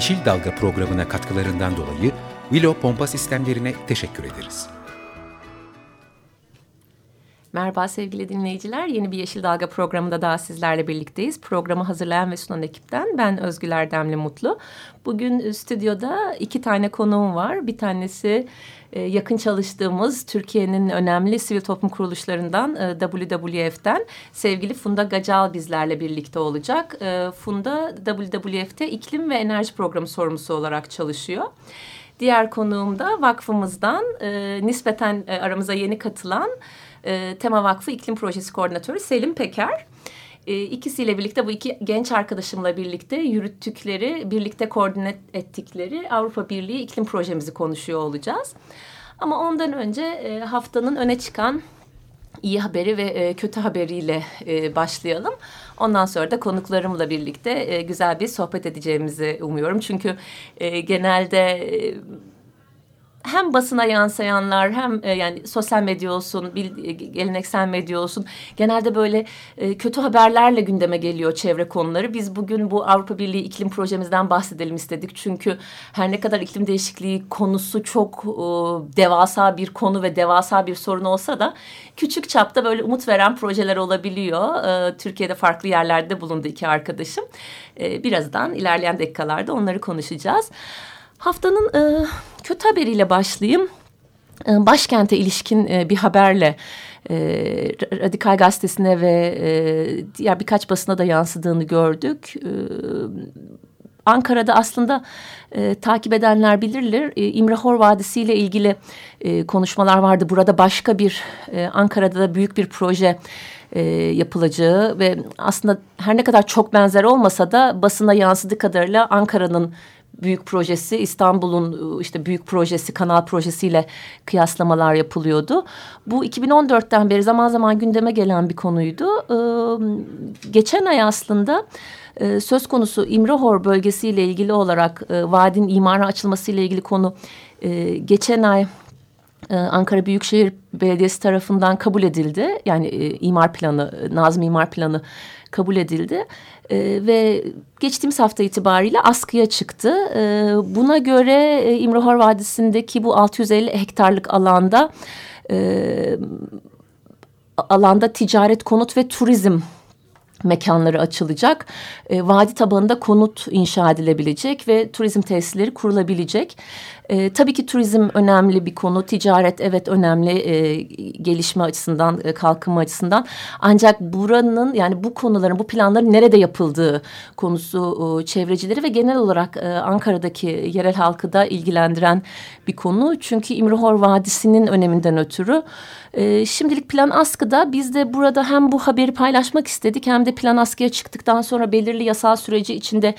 Yeşil Dalga programına katkılarından dolayı Willow Pompa Sistemlerine teşekkür ederiz. Merhaba sevgili dinleyiciler. Yeni bir Yeşil Dalga programında daha sizlerle birlikteyiz. Programı hazırlayan ve sunan ekipten ben Özgül Erdemli Mutlu. Bugün stüdyoda iki tane konuğum var. Bir tanesi e, yakın çalıştığımız Türkiye'nin önemli sivil toplum kuruluşlarından e, WWF'den sevgili Funda Gacal bizlerle birlikte olacak. E, Funda WWF'te iklim ve enerji programı sorumlusu olarak çalışıyor. Diğer konuğum da vakfımızdan nispeten aramıza yeni katılan Tema Vakfı İklim Projesi Koordinatörü Selim Peker. E, ikisiyle birlikte bu iki genç arkadaşımla birlikte yürüttükleri, birlikte koordine ettikleri Avrupa Birliği iklim projemizi konuşuyor olacağız. Ama ondan önce e, haftanın öne çıkan iyi haberi ve e, kötü haberiyle e, başlayalım. Ondan sonra da konuklarımla birlikte e, güzel bir sohbet edeceğimizi umuyorum. Çünkü e, genelde e, hem basına yansıyanlar hem e, yani sosyal medya olsun, bil, e, geleneksel medya olsun genelde böyle e, kötü haberlerle gündeme geliyor çevre konuları. Biz bugün bu Avrupa Birliği iklim projemizden bahsedelim istedik. Çünkü her ne kadar iklim değişikliği konusu çok e, devasa bir konu ve devasa bir sorun olsa da küçük çapta böyle umut veren projeler olabiliyor. E, Türkiye'de farklı yerlerde bulundu iki arkadaşım. E, birazdan ilerleyen dakikalarda onları konuşacağız. Haftanın e, kötü haberiyle başlayayım. E, başkente ilişkin e, bir haberle e, Radikal Gazetesi'ne ve e, diğer birkaç basına da yansıdığını gördük. E, Ankara'da aslında e, takip edenler bilirler. E, İmrahor Vadisi ile ilgili e, konuşmalar vardı. Burada başka bir e, Ankara'da da büyük bir proje e, yapılacağı ve aslında her ne kadar çok benzer olmasa da basına yansıdığı kadarıyla Ankara'nın büyük projesi İstanbul'un ıı, işte büyük projesi kanal projesiyle kıyaslamalar yapılıyordu. Bu 2014'ten beri zaman zaman gündeme gelen bir konuydu. Geçen ay aslında söz konusu İmrahor bölgesiyle ilgili olarak vadinin imara açılmasıyla ilgili konu geçen ay Ankara Büyükşehir Belediyesi tarafından kabul edildi. Yani imar planı, Nazım imar planı kabul edildi. E, ve geçtiğimiz hafta itibariyle askıya çıktı. E, buna göre e, İmrahor Vadisi'ndeki bu 650 hektarlık alanda e, alanda ticaret, konut ve turizm mekanları açılacak. E, vadi tabanında konut inşa edilebilecek ve turizm tesisleri kurulabilecek. E, tabii ki turizm önemli bir konu. Ticaret evet önemli e, gelişme açısından, e, kalkınma açısından. Ancak buranın yani bu konuların, bu planların nerede yapıldığı konusu e, çevrecileri ve genel olarak e, Ankara'daki yerel halkı da ilgilendiren bir konu. Çünkü İmrahor Vadisi'nin öneminden ötürü. E, şimdilik plan askıda. Biz de burada hem bu haberi paylaşmak istedik hem de plan askıya çıktıktan sonra belirli yasal süreci içinde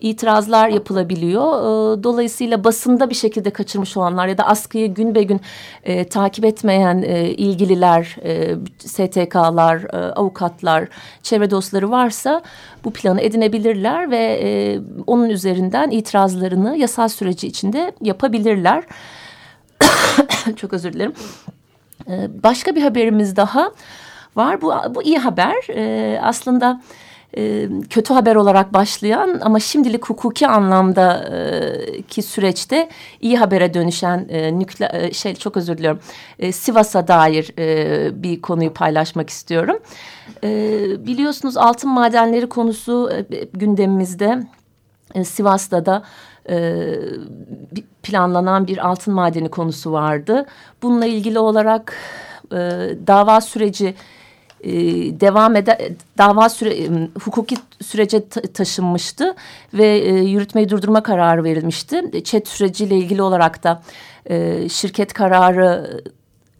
itirazlar yapılabiliyor. E, dolayısıyla basında bir şekilde kaçırmış olanlar ya da askıyı gün be gün e, takip etmeyen e, ilgililer, e, STK'lar, e, avukatlar, çevre dostları varsa bu planı edinebilirler ve e, onun üzerinden itirazlarını yasal süreci içinde yapabilirler. Çok özür dilerim. E, başka bir haberimiz daha var. Bu, bu iyi haber. E, aslında e, kötü haber olarak başlayan ama şimdilik hukuki anlamda e, ki süreçte iyi habere dönüşen e, nükle e, şey çok özür diliyorum e, Sivas'a dair e, bir konuyu paylaşmak istiyorum. E, biliyorsunuz altın madenleri konusu e, gündemimizde e, Sivas'ta da e, planlanan bir altın madeni konusu vardı. Bununla ilgili olarak e, dava süreci e, devam eden dava süre, e, hukuki sürece taşınmıştı ve e, yürütmeyi durdurma kararı verilmişti. Çet süreciyle ilgili olarak da e, şirket kararı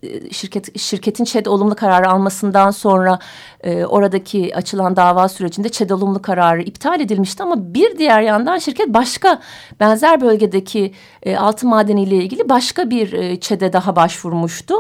e, şirket şirketin ÇED olumlu kararı almasından sonra e, oradaki açılan dava sürecinde ÇED olumlu kararı iptal edilmişti ama bir diğer yandan şirket başka benzer bölgedeki e, altın madeniyle ilgili başka bir e, ÇED'e daha başvurmuştu.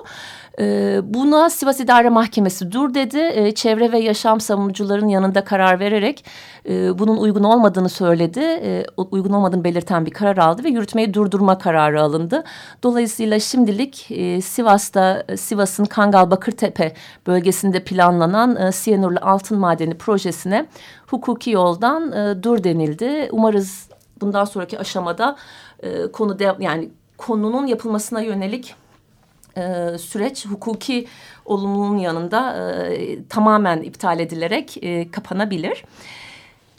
E, buna Sivas İdare Mahkemesi dur dedi. E, çevre ve yaşam savunucuların yanında karar vererek e, bunun uygun olmadığını söyledi. E, uygun olmadığını belirten bir karar aldı ve yürütmeyi durdurma kararı alındı. Dolayısıyla şimdilik e, Sivas'ta Sivas'ın Kangal Bakırtepe bölgesinde planlanan e, Siyanurlu Altın Madeni projesine hukuki yoldan e, dur denildi. Umarız bundan sonraki aşamada e, konu de, yani konunun yapılmasına yönelik e, süreç hukuki olumluluğun yanında e, tamamen iptal edilerek e, kapanabilir.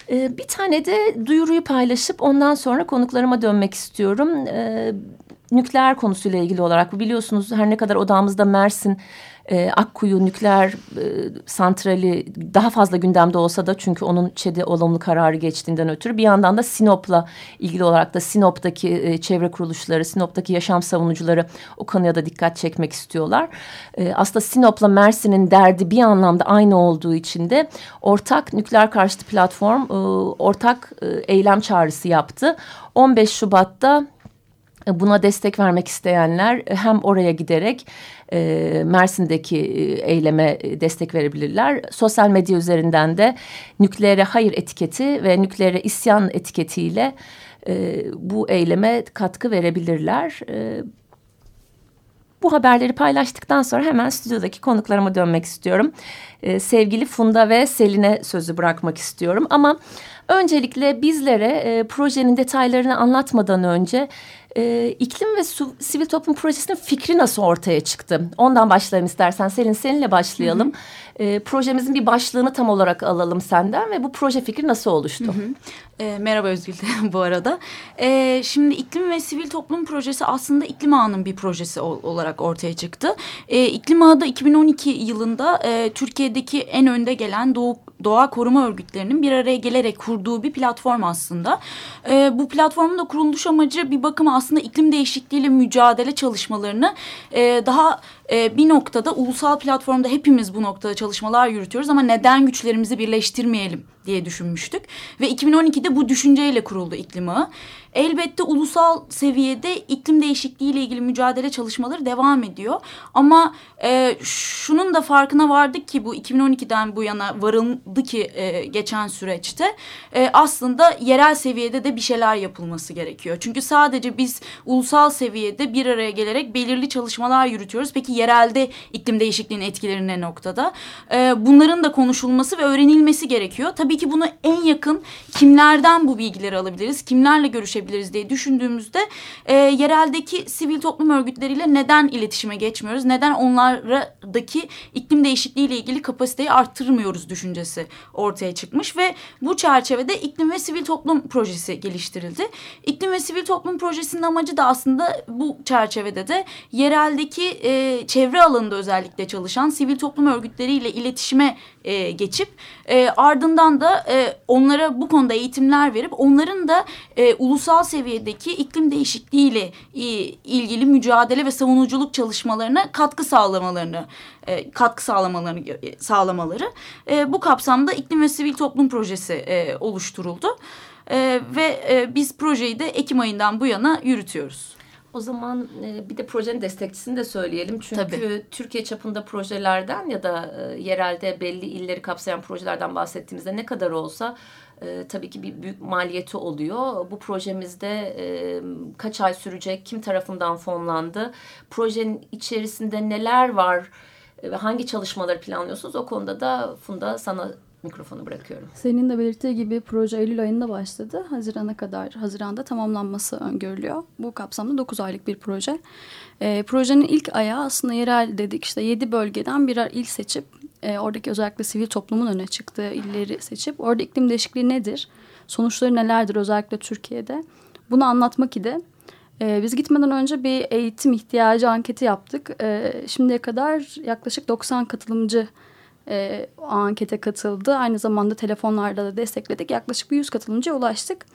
E, bir tane de duyuruyu paylaşıp ondan sonra konuklarıma dönmek istiyorum. E, nükleer konusuyla ilgili olarak biliyorsunuz her ne kadar odamızda Mersin e, Akkuyu nükleer e, santrali daha fazla gündemde olsa da çünkü onun ÇED'e olumlu kararı geçtiğinden ötürü bir yandan da Sinop'la ilgili olarak da Sinop'taki e, çevre kuruluşları, Sinop'taki yaşam savunucuları o konuya da dikkat çekmek istiyorlar. E, aslında Sinop'la Mersin'in derdi bir anlamda aynı olduğu için de ortak nükleer karşıtı platform e, ortak e, eylem çağrısı yaptı. 15 Şubat'ta buna destek vermek isteyenler hem oraya giderek e, Mersin'deki e, eyleme e, destek verebilirler. Sosyal medya üzerinden de nükleere hayır etiketi ve nükleere isyan etiketiyle e, bu eyleme katkı verebilirler. E, bu haberleri paylaştıktan sonra hemen stüdyodaki konuklarıma dönmek istiyorum. Ee, sevgili Funda ve Selin'e sözü bırakmak istiyorum. Ama öncelikle bizlere e, projenin detaylarını anlatmadan önce e, iklim ve su, sivil toplum projesinin fikri nasıl ortaya çıktı? Ondan başlayalım istersen. Selin seninle başlayalım. Hı hı. E, projemizin bir başlığını tam olarak alalım senden ve bu proje fikri nasıl oluştu? Hı hı. E, merhaba Özgül bu arada. E, şimdi iklim ve sivil toplum projesi aslında iklim ağının bir projesi ol, olarak ortaya çıktı. E, iklim ağı da 2012 yılında e, Türkiye'deki en önde gelen Doğu doğa koruma örgütlerinin bir araya gelerek kurduğu bir platform aslında. E, bu platformun da kuruluş amacı bir bakıma aslında iklim değişikliğiyle mücadele çalışmalarını e, daha e, bir noktada ulusal platformda hepimiz bu noktada çalışmalar yürütüyoruz ama neden güçlerimizi birleştirmeyelim diye düşünmüştük. Ve 2012'de bu düşünceyle kuruldu iklim ağı. Elbette ulusal seviyede iklim değişikliği ile ilgili mücadele çalışmaları devam ediyor. Ama e, şunun da farkına vardık ki bu 2012'den bu yana varıldı ki e, geçen süreçte e, aslında yerel seviyede de bir şeyler yapılması gerekiyor. Çünkü sadece biz ulusal seviyede bir araya gelerek belirli çalışmalar yürütüyoruz. Peki yerelde iklim değişikliğinin etkileri ne noktada? E, bunların da konuşulması ve öğrenilmesi gerekiyor. Tabii ki bunu en yakın kimlerden bu bilgileri alabiliriz? Kimlerle görüşebiliriz diye düşündüğümüzde e, yereldeki sivil toplum örgütleriyle neden iletişime geçmiyoruz? Neden onlardaki iklim değişikliği ile ilgili kapasiteyi arttırmıyoruz düşüncesi ortaya çıkmış ve bu çerçevede iklim ve sivil toplum projesi geliştirildi. İklim ve sivil toplum projesinin amacı da aslında bu çerçevede de yereldeki e, çevre alanında özellikle çalışan sivil toplum örgütleriyle iletişime e, geçip e, ardından da e, onlara bu konuda eğitimler verip onların da e, ulusal seviyedeki iklim değişikliğiyle e, ilgili mücadele ve savunuculuk çalışmalarına katkı sağlamalarını e, katkı sağlamalarını e, sağlamaları e, bu kapsamda iklim ve sivil toplum projesi e, oluşturuldu. E, ve e, biz projeyi de Ekim ayından bu yana yürütüyoruz. O zaman e, bir de projenin destekçisini de söyleyelim. Çünkü Tabii. Türkiye çapında projelerden ya da e, yerelde belli illeri kapsayan projelerden bahsettiğimizde ne kadar olsa e, tabii ki bir büyük maliyeti oluyor. Bu projemizde e, kaç ay sürecek, kim tarafından fonlandı, projenin içerisinde neler var ve hangi çalışmaları planlıyorsunuz o konuda da Funda sana mikrofonu bırakıyorum. Senin de belirttiği gibi proje Eylül ayında başladı. Hazirana kadar, Haziran'da tamamlanması öngörülüyor. Bu kapsamda 9 aylık bir proje. E, projenin ilk ayağı aslında yerel dedik. İşte 7 bölgeden birer il seçip, e, oradaki özellikle sivil toplumun öne çıktığı illeri seçip, orada iklim değişikliği nedir? Sonuçları nelerdir özellikle Türkiye'de? Bunu anlatmak idi. Ee, biz gitmeden önce bir eğitim ihtiyacı anketi yaptık. Ee, şimdiye kadar yaklaşık 90 katılımcı e, ankete katıldı. Aynı zamanda telefonlarda da destekledik. Yaklaşık bir 100 katılımcıya ulaştık.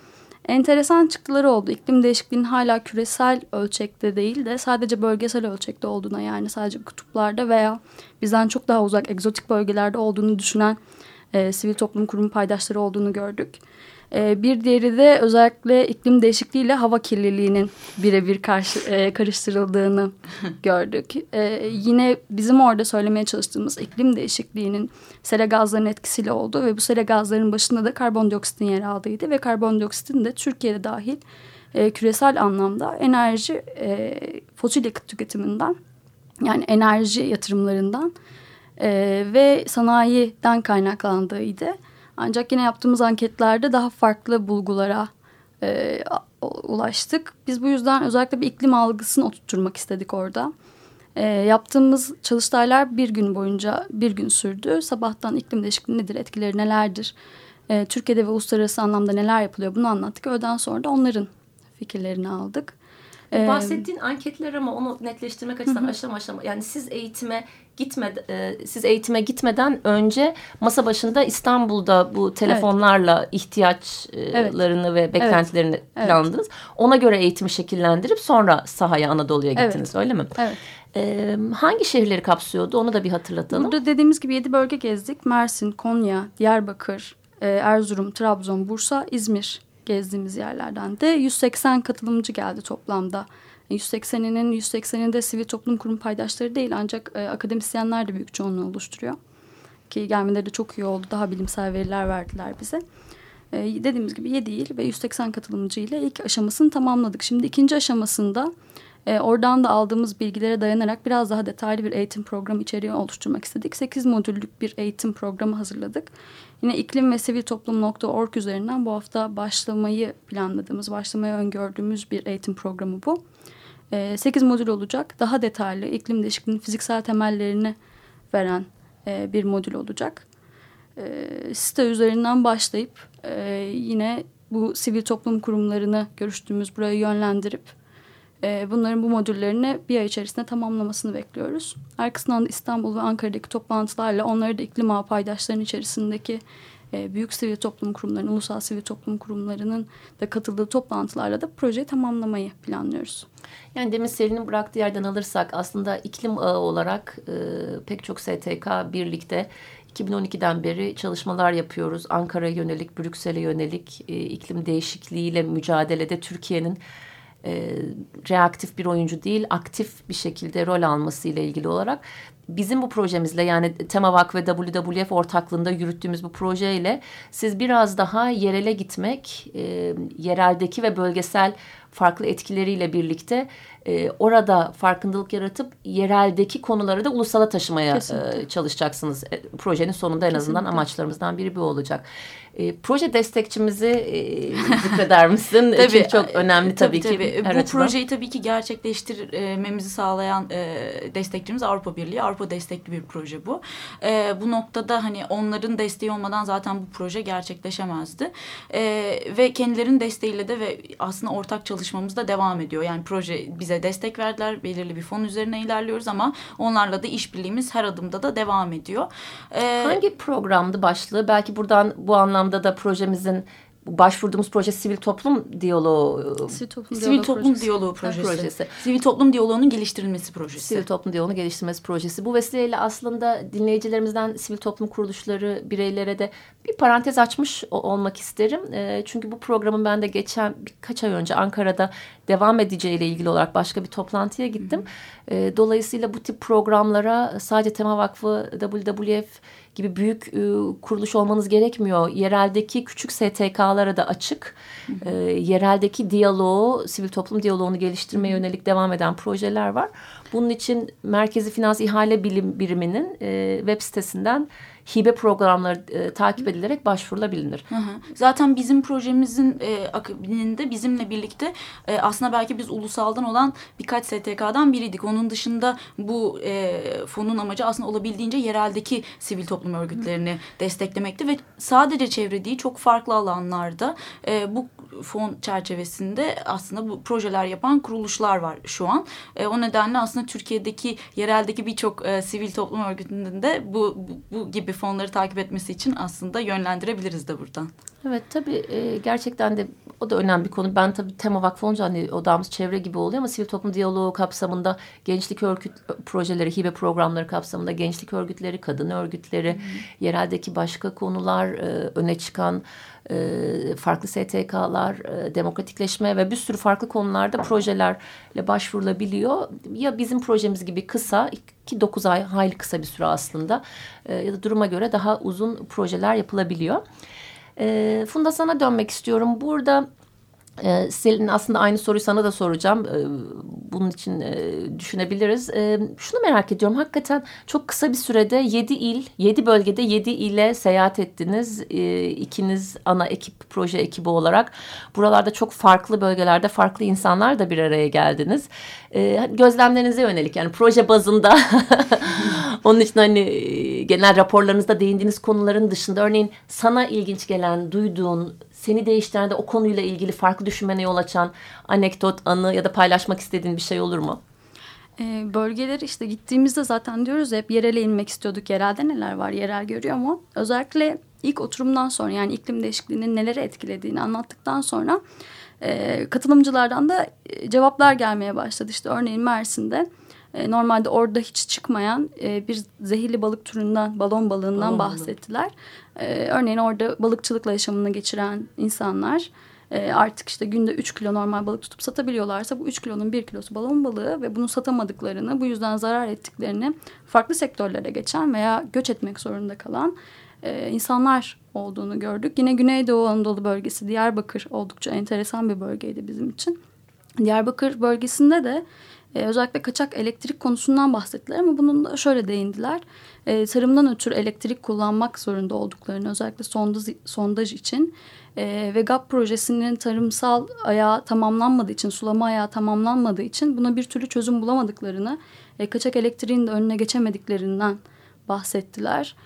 enteresan çıktıları oldu. İklim değişikliğinin hala küresel ölçekte değil de sadece bölgesel ölçekte olduğuna yani sadece kutuplarda veya bizden çok daha uzak egzotik bölgelerde olduğunu düşünen e, sivil toplum kurumu paydaşları olduğunu gördük. E, bir diğeri de özellikle iklim değişikliğiyle hava kirliliğinin birebir e, karıştırıldığını gördük. E, yine bizim orada söylemeye çalıştığımız iklim değişikliğinin sera gazlarının etkisiyle oldu ve bu sera gazlarının başında da karbondioksitin yer aldıydı ve karbondioksitin de Türkiye'de dahil e, küresel anlamda enerji e, fosil yakıt tüketiminden yani enerji yatırımlarından e, ve sanayiden kaynaklandığıydı. Ancak yine yaptığımız anketlerde daha farklı bulgulara e, ulaştık. Biz bu yüzden özellikle bir iklim algısını oturtturmak istedik orada. E, yaptığımız çalıştaylar bir gün boyunca bir gün sürdü. Sabahtan iklim değişikliği nedir, etkileri nelerdir, e, Türkiye'de ve uluslararası anlamda neler yapılıyor bunu anlattık. Öğleden sonra da onların fikirlerini aldık. Ee, Bahsettiğin anketler ama onu netleştirmek açısından aşama aşama yani siz eğitime gitme e, siz eğitime gitmeden önce masa başında İstanbul'da bu telefonlarla evet. ihtiyaçlarını evet. ve beklentilerini evet. planladınız. Ona göre eğitimi şekillendirip sonra sahaya Anadolu'ya gittiniz evet. öyle mi? Evet. Ee, hangi şehirleri kapsıyordu onu da bir hatırlatalım. Burada dediğimiz gibi yedi bölge gezdik. Mersin, Konya, Diyarbakır, e, Erzurum, Trabzon, Bursa, İzmir gezdiğimiz yerlerden de 180 katılımcı geldi toplamda. 180'inin 180'inde sivil toplum kurum paydaşları değil ancak e, akademisyenler de büyük çoğunluğu oluşturuyor. Ki gelmeleri de çok iyi oldu. Daha bilimsel veriler verdiler bize. E, dediğimiz gibi 7 il ve 180 katılımcı ile ilk aşamasını tamamladık. Şimdi ikinci aşamasında e, oradan da aldığımız bilgilere dayanarak biraz daha detaylı bir eğitim programı içeriği oluşturmak istedik. 8 modüllük bir eğitim programı hazırladık. Yine iklim ve sivil toplum.org üzerinden bu hafta başlamayı planladığımız, başlamayı öngördüğümüz bir eğitim programı bu. E, 8 modül olacak. Daha detaylı iklim değişikliğinin fiziksel temellerini veren e, bir modül olacak. E, site üzerinden başlayıp e, yine bu sivil toplum kurumlarını görüştüğümüz buraya yönlendirip e, bunların bu modüllerini bir ay içerisinde tamamlamasını bekliyoruz. Arkasından İstanbul ve Ankara'daki toplantılarla onları da iklim ağı paydaşlarının içerisindeki e, büyük sivil toplum kurumlarının, ulusal sivil toplum kurumlarının da katıldığı toplantılarla da projeyi tamamlamayı planlıyoruz. Yani demin Selin'in bıraktığı yerden alırsak aslında iklim ağı olarak e, pek çok STK birlikte 2012'den beri çalışmalar yapıyoruz. Ankara'ya yönelik, Brüksel'e yönelik e, iklim değişikliğiyle mücadelede Türkiye'nin e, reaktif bir oyuncu değil aktif bir şekilde rol alması ile ilgili olarak bizim bu projemizle yani Tema Vakfı ve WWF ortaklığında yürüttüğümüz bu projeyle siz biraz daha yerele gitmek, e, yereldeki ve bölgesel farklı etkileriyle birlikte e, orada farkındalık yaratıp yereldeki konuları da ulusala taşımaya e, çalışacaksınız. E, projenin sonunda en azından Kesinlikle. amaçlarımızdan biri bu olacak. E, proje destekçimizi e, zikreder misin? tabii, Çünkü çok önemli tabii, tabii ki. Tabii. Bu açıdan. projeyi tabii ki gerçekleştirmemizi sağlayan e, destekçimiz Avrupa Birliği. Avrupa destekli bir proje bu. E, bu noktada hani onların desteği olmadan zaten bu proje gerçekleşemezdi. E, ve kendilerinin desteğiyle de ve aslında ortak çalışmamız da devam ediyor. Yani proje bize destek verdiler. Belirli bir fon üzerine ilerliyoruz ama onlarla da işbirliğimiz her adımda da devam ediyor. E, Hangi programdı başlığı? Belki buradan bu anlamda da projemizin başvurduğumuz proje sivil toplum diyaloğu. Sivil toplum, sivil diyaloğu, toplum projesi. diyaloğu projesi. projesi. Sivil toplum diyaloğunun geliştirilmesi projesi. Sivil toplum diyaloğunun geliştirilmesi projesi. Bu vesileyle aslında dinleyicilerimizden sivil toplum kuruluşları, bireylere de bir parantez açmış olmak isterim. E, çünkü bu programın ben de geçen birkaç ay önce Ankara'da devam edeceğiyle ilgili olarak başka bir toplantıya gittim. E, dolayısıyla bu tip programlara sadece Tema Vakfı, WWF gibi büyük e, kuruluş olmanız gerekmiyor. Yereldeki küçük STK'lara da açık. E, yereldeki diyaloğu, sivil toplum diyaloğunu geliştirmeye yönelik devam eden projeler var. Bunun için Merkezi Finans İhale Bilim Biriminin e, web sitesinden hibe programları e, takip edilerek başvurulabilir. Hı hı. Zaten bizim projemizin e, akabininde bizimle birlikte e, aslında belki biz ulusaldan olan birkaç STK'dan biriydik. Onun dışında bu e, fonun amacı aslında olabildiğince yereldeki sivil toplum örgütlerini hı. desteklemekti ve sadece çevre değil çok farklı alanlarda e, bu fon çerçevesinde aslında bu projeler yapan kuruluşlar var şu an. E, o nedenle aslında Türkiye'deki yereldeki birçok e, sivil toplum örgütünün de bu, bu, bu gibi fonları takip etmesi için aslında yönlendirebiliriz de buradan. Evet tabii e, gerçekten de o da önemli bir konu. Ben tabii tema vakfı olunca hani odamız çevre gibi oluyor ama sivil toplum diyaloğu kapsamında gençlik örgüt projeleri, hibe programları kapsamında gençlik örgütleri, kadın örgütleri, hmm. yereldeki başka konular e, öne çıkan e, farklı STK'lar, demokratikleşme ve bir sürü farklı konularda projelerle başvurulabiliyor. Ya bizim projemiz gibi kısa, ki dokuz ay hayli kısa bir süre aslında ya da duruma göre daha uzun projeler yapılabiliyor. Funda sana dönmek istiyorum. Burada ee, Selin aslında aynı soruyu sana da soracağım. Ee, bunun için e, düşünebiliriz. Ee, şunu merak ediyorum. Hakikaten çok kısa bir sürede yedi il, yedi bölgede yedi ile seyahat ettiniz. Ee, ikiniz ana ekip, proje ekibi olarak. Buralarda çok farklı bölgelerde farklı insanlar da bir araya geldiniz. Gözlemlerinize yönelik yani proje bazında. Onun için hani e, genel raporlarınızda değindiğiniz konuların dışında örneğin sana ilginç gelen, duyduğun, seni değiştiren de o konuyla ilgili farklı düşünmene yol açan anekdot, anı ya da paylaşmak istediğin bir şey olur mu? Ee, bölgeleri işte gittiğimizde zaten diyoruz hep yerele inmek istiyorduk. Yerelde neler var, yerel görüyor mu? Özellikle ilk oturumdan sonra yani iklim değişikliğinin neleri etkilediğini anlattıktan sonra e, katılımcılardan da e, cevaplar gelmeye başladı. İşte örneğin Mersin'de e, normalde orada hiç çıkmayan e, bir zehirli balık türünden, balon balığından balon bahsettiler. E, örneğin orada balıkçılıkla yaşamını geçiren insanlar e, artık işte günde 3 kilo normal balık tutup satabiliyorlarsa bu 3 kilonun 1 kilosu balon balığı ve bunu satamadıklarını, bu yüzden zarar ettiklerini farklı sektörlere geçen veya göç etmek zorunda kalan e, insanlar olduğunu gördük. Yine Güneydoğu Anadolu bölgesi Diyarbakır oldukça enteresan bir bölgeydi bizim için. Diyarbakır bölgesinde de e, özellikle kaçak elektrik konusundan bahsettiler ama bunun da şöyle değindiler. E, tarımdan ötürü elektrik kullanmak zorunda olduklarını özellikle sondaj, sondaj için e, ve GAP projesinin tarımsal ayağı tamamlanmadığı için, sulama ayağı tamamlanmadığı için buna bir türlü çözüm bulamadıklarını, e, kaçak elektriğin de önüne geçemediklerinden bahsettiler.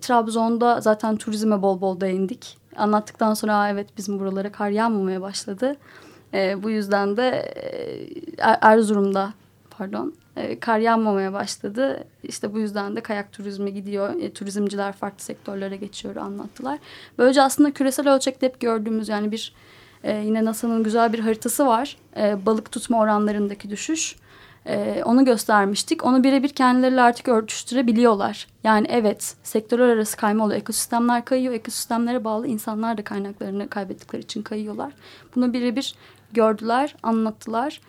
Trabzon'da zaten turizme bol bol değindik. Anlattıktan sonra evet bizim buralara kar yağmamaya başladı. E, bu yüzden de e, er-, Erzurum'da pardon e, kar yağmamaya başladı. İşte bu yüzden de kayak turizmi gidiyor. E, turizmciler farklı sektörlere geçiyor anlattılar. Böylece aslında küresel ölçekte hep gördüğümüz yani bir e, yine NASA'nın güzel bir haritası var. E, balık tutma oranlarındaki düşüş. E, onu göstermiştik. Onu birebir kendileriyle artık örtüştürebiliyorlar. Yani evet sektörler arası kayma oluyor. Ekosistemler kayıyor. Ekosistemlere bağlı insanlar da kaynaklarını kaybettikleri için kayıyorlar. Bunu birebir gördüler, anlattılar.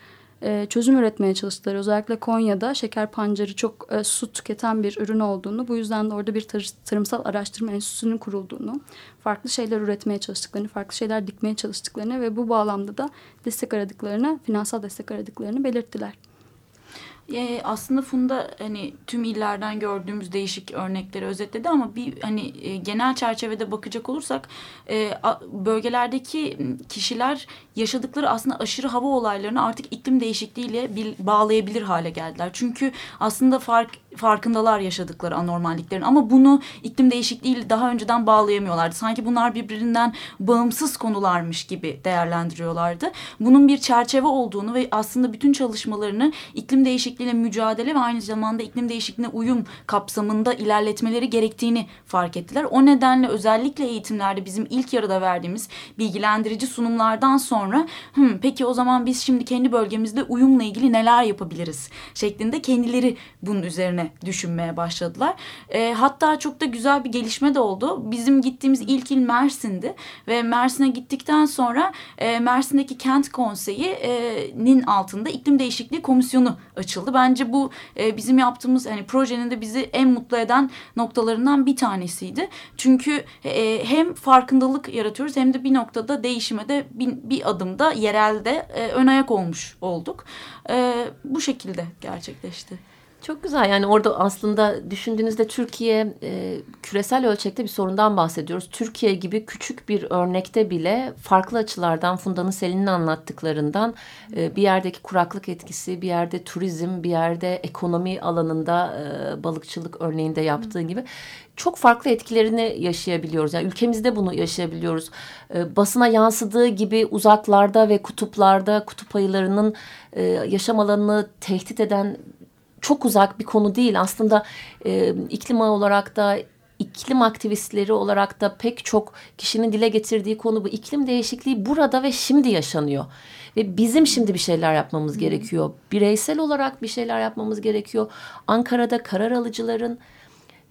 E, çözüm üretmeye çalıştılar. Özellikle Konya'da şeker pancarı çok e, su tüketen bir ürün olduğunu, bu yüzden de orada bir tar tarımsal araştırma enstitüsünün kurulduğunu, farklı şeyler üretmeye çalıştıklarını, farklı şeyler dikmeye çalıştıklarını ve bu bağlamda da destek aradıklarını, finansal destek aradıklarını belirttiler. E, aslında Funda hani tüm illerden gördüğümüz değişik örnekleri özetledi ama bir hani e, genel çerçevede bakacak olursak e, a, bölgelerdeki kişiler yaşadıkları aslında aşırı hava olaylarını artık iklim değişikliğiyle bil, bağlayabilir hale geldiler. Çünkü aslında fark farkındalar yaşadıkları anormalliklerin ama bunu iklim değişikliğiyle daha önceden bağlayamıyorlardı. Sanki bunlar birbirinden bağımsız konularmış gibi değerlendiriyorlardı. Bunun bir çerçeve olduğunu ve aslında bütün çalışmalarını iklim değişikliğiyle mücadele ve aynı zamanda iklim değişikliğine uyum kapsamında ilerletmeleri gerektiğini fark ettiler. O nedenle özellikle eğitimlerde bizim ilk yarıda verdiğimiz bilgilendirici sunumlardan sonra Hım, peki o zaman biz şimdi kendi bölgemizde uyumla ilgili neler yapabiliriz şeklinde kendileri bunun üzerine düşünmeye başladılar. E, hatta çok da güzel bir gelişme de oldu. Bizim gittiğimiz ilk il Mersin'di ve Mersin'e gittikten sonra e, Mersin'deki kent konseyi'nin altında iklim değişikliği komisyonu açıldı. Bence bu e, bizim yaptığımız hani projenin de bizi en mutlu eden noktalarından bir tanesiydi. Çünkü e, hem farkındalık yaratıyoruz hem de bir noktada değişime de bir, bir adımda yerelde e, ön ayak olmuş olduk. E, bu şekilde gerçekleşti. Çok güzel yani orada aslında düşündüğünüzde Türkiye e, küresel ölçekte bir sorundan bahsediyoruz. Türkiye gibi küçük bir örnekte bile farklı açılardan Funda'nın Selin'in anlattıklarından e, bir yerdeki kuraklık etkisi, bir yerde turizm, bir yerde ekonomi alanında e, balıkçılık örneğinde yaptığı gibi çok farklı etkilerini yaşayabiliyoruz. Yani ülkemizde bunu yaşayabiliyoruz. E, basına yansıdığı gibi uzaklarda ve kutuplarda kutup ayılarının e, yaşam alanını tehdit eden çok uzak bir konu değil. Aslında e, iklim olarak da iklim aktivistleri olarak da pek çok kişinin dile getirdiği konu bu. İklim değişikliği burada ve şimdi yaşanıyor. Ve bizim şimdi bir şeyler yapmamız gerekiyor. Bireysel olarak bir şeyler yapmamız gerekiyor. Ankara'da karar alıcıların,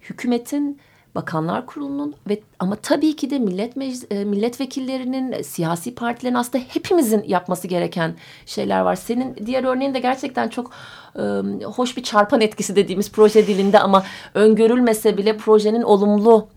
hükümetin, Bakanlar Kurulu'nun ve ama tabii ki de millet meclis, e, milletvekillerinin, siyasi partilerin aslında hepimizin yapması gereken şeyler var. Senin diğer örneğin de gerçekten çok e, hoş bir çarpan etkisi dediğimiz proje dilinde ama öngörülmese bile projenin olumlu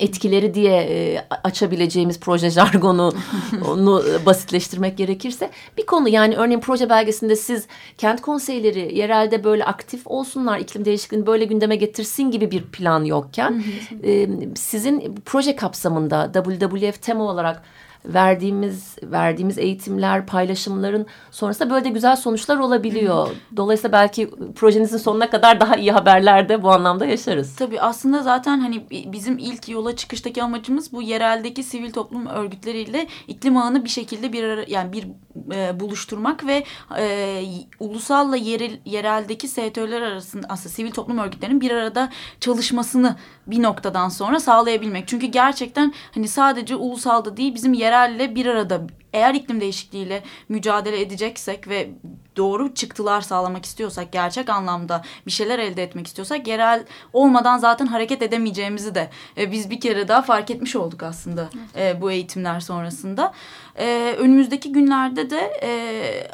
etkileri diye e, açabileceğimiz proje jargonu onu basitleştirmek gerekirse bir konu yani örneğin proje belgesinde siz kent konseyleri yerelde böyle aktif olsunlar iklim değişikliğini böyle gündeme getirsin gibi bir plan yokken e, sizin proje kapsamında WWF tema olarak verdiğimiz verdiğimiz eğitimler, paylaşımların sonrasında böyle de güzel sonuçlar olabiliyor. Dolayısıyla belki projenizin sonuna kadar daha iyi haberler de bu anlamda yaşarız. Tabii aslında zaten hani bizim ilk yola çıkıştaki amacımız bu yereldeki sivil toplum örgütleriyle iklim ağını bir şekilde bir ara, yani bir e, buluşturmak ve e, ulusalla yerel, yereldeki STÖ'ler arasında aslında sivil toplum örgütlerinin bir arada çalışmasını bir noktadan sonra sağlayabilmek. Çünkü gerçekten hani sadece ulusalda değil bizim yerelle bir arada eğer iklim değişikliğiyle mücadele edeceksek ve doğru çıktılar sağlamak istiyorsak, gerçek anlamda bir şeyler elde etmek istiyorsak yerel olmadan zaten hareket edemeyeceğimizi de e, biz bir kere daha fark etmiş olduk aslında e, bu eğitimler sonrasında. E, önümüzdeki günlerde de e,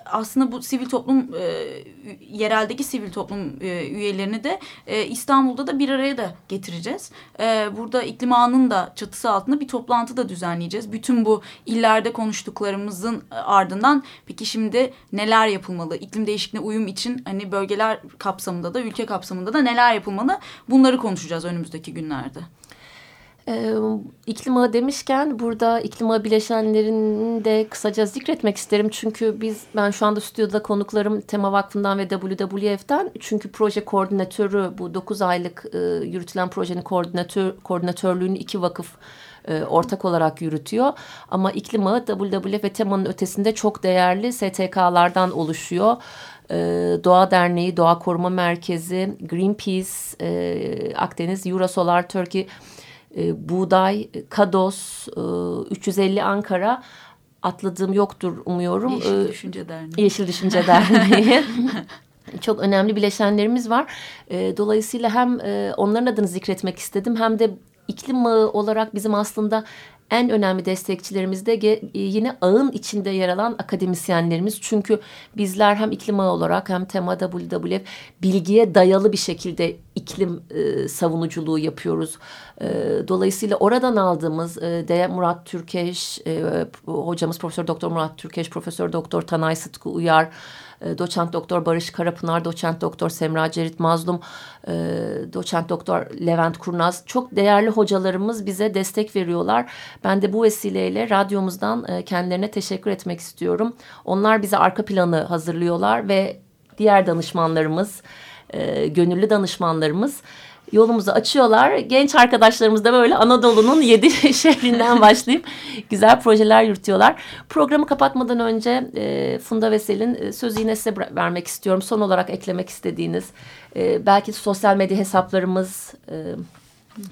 aslında bu sivil toplum e, yereldeki sivil toplum e, üyelerini de e, İstanbul'da da bir araya da getireceğiz. E, burada iklim ağının da çatısı altında bir toplantı da düzenleyeceğiz. Bütün bu illerde konuştuklarımızın ardından peki şimdi neler yapılmalı? İklim değişikliğine uyum için hani bölgeler kapsamında da ülke kapsamında da neler yapılmalı? Bunları konuşacağız önümüzdeki günlerde. E, demişken burada iklim ağı bileşenlerini de kısaca zikretmek isterim. Çünkü biz ben şu anda stüdyoda konuklarım Tema Vakfı'ndan ve WWF'den. Çünkü proje koordinatörü bu 9 aylık e, yürütülen projenin koordinatör koordinatörlüğünü iki vakıf e, ortak olarak yürütüyor. Ama iklim ağı WWF ve Tema'nın ötesinde çok değerli STK'lardan oluşuyor. E, Doğa Derneği, Doğa Koruma Merkezi, Greenpeace, e, Akdeniz, Eurosolar, Turkey e, Buğday, Kados, e, 350 Ankara atladığım yoktur umuyorum. Yeşil Düşünce Derneği. Yeşil Düşünce Derneği. Çok önemli bileşenlerimiz var. E, dolayısıyla hem e, onların adını zikretmek istedim hem de iklim ağı olarak bizim aslında en önemli destekçilerimiz de yine ağın içinde yer alan akademisyenlerimiz. Çünkü bizler hem iklim ağı olarak hem tema WWF bilgiye dayalı bir şekilde iklim e, savunuculuğu yapıyoruz. E, dolayısıyla oradan aldığımız e, de Murat Türkeş, e, hocamız Profesör Doktor Murat Türkeş, Profesör Doktor Tanay Sıtkı Uyar, e, doçent doktor Barış Karapınar, doçent doktor Semra Cerit Mazlum, e, doçent doktor Levent Kurnaz çok değerli hocalarımız bize destek veriyorlar. Ben de bu vesileyle radyomuzdan e, kendilerine teşekkür etmek istiyorum. Onlar bize arka planı hazırlıyorlar ve diğer danışmanlarımız, gönüllü danışmanlarımız yolumuzu açıyorlar. Genç arkadaşlarımız da böyle Anadolu'nun yedi şehrinden başlayıp güzel projeler yürütüyorlar. Programı kapatmadan önce e, Funda Vesel'in e, sözü yine size vermek istiyorum. Son olarak eklemek istediğiniz e, belki sosyal medya hesaplarımız... E,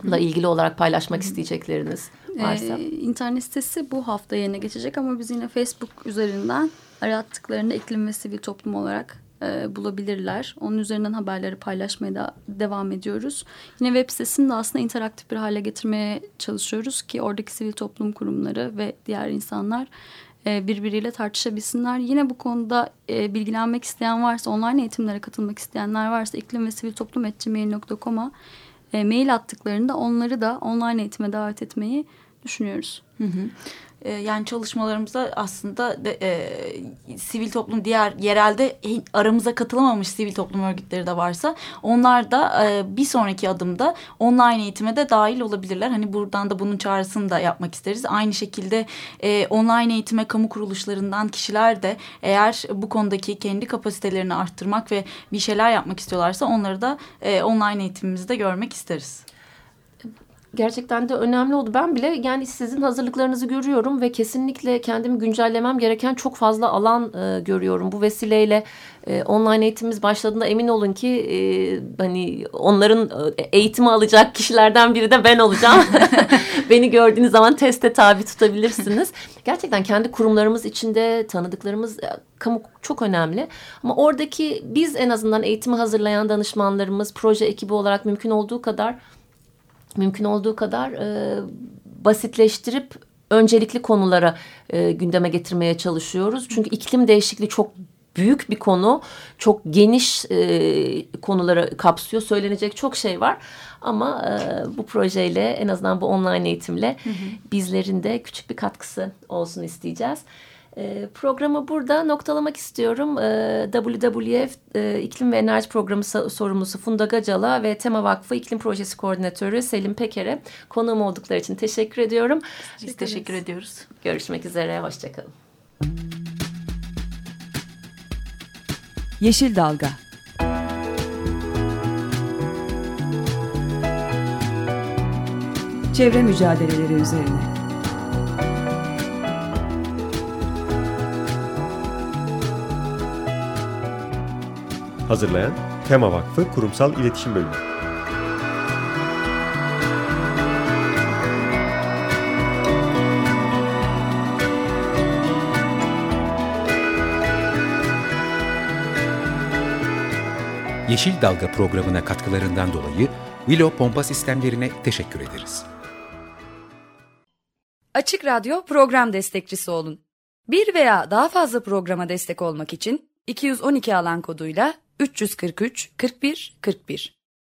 ile ilgili olarak paylaşmak isteyecekleriniz varsa. Ee, internet sitesi bu hafta yerine geçecek ama biz yine Facebook üzerinden arattıklarında iklim ve sivil toplum olarak e, bulabilirler. Onun üzerinden haberleri paylaşmaya da devam ediyoruz. Yine web sitesini de aslında interaktif bir hale getirmeye çalışıyoruz ki oradaki sivil toplum kurumları ve diğer insanlar e, birbiriyle tartışabilsinler. Yine bu konuda e, bilgilenmek isteyen varsa, online eğitimlere katılmak isteyenler varsa iklim ve sivil toplum mail.com'a e, mail attıklarında onları da online eğitime davet etmeyi düşünüyoruz. Hı hı. E, yani çalışmalarımızda aslında de, e, sivil toplum diğer yerelde aramıza katılamamış sivil toplum örgütleri de varsa onlar da e, bir sonraki adımda online eğitime de dahil olabilirler. Hani buradan da bunun çağrısını da yapmak isteriz. Aynı şekilde e, online eğitime kamu kuruluşlarından kişiler de eğer bu konudaki kendi kapasitelerini arttırmak ve bir şeyler yapmak istiyorlarsa onları da e, online eğitimimizde görmek isteriz. Gerçekten de önemli oldu. Ben bile yani sizin hazırlıklarınızı görüyorum ve kesinlikle kendimi güncellemem gereken çok fazla alan e, görüyorum. Bu vesileyle e, online eğitimimiz başladığında emin olun ki e, hani onların e, eğitimi alacak kişilerden biri de ben olacağım. Beni gördüğünüz zaman teste tabi tutabilirsiniz. Gerçekten kendi kurumlarımız içinde tanıdıklarımız e, kamu çok önemli. Ama oradaki biz en azından eğitimi hazırlayan danışmanlarımız proje ekibi olarak mümkün olduğu kadar mümkün olduğu kadar e, basitleştirip öncelikli konulara e, gündeme getirmeye çalışıyoruz. Çünkü iklim değişikliği çok büyük bir konu. Çok geniş e, konuları kapsıyor. Söylenecek çok şey var. Ama e, bu projeyle en azından bu online eğitimle hı hı. bizlerin de küçük bir katkısı olsun isteyeceğiz. E, programı burada noktalamak istiyorum. E, WWF e, İklim ve Enerji Programı sorumlusu Funda Gacala ve Tema Vakfı İklim Projesi Koordinatörü Selim Peker'e konuğum oldukları için teşekkür ediyorum. Biz teşekkür ediyoruz. Görüşmek üzere, hoşçakalın. Yeşil Dalga Çevre mücadeleleri üzerine Hazırlayan Tema Vakfı Kurumsal İletişim Bölümü. Yeşil Dalga programına katkılarından dolayı Willow Pompa Sistemlerine teşekkür ederiz. Açık Radyo program destekçisi olun. Bir veya daha fazla programa destek olmak için 212 alan koduyla 343 41 41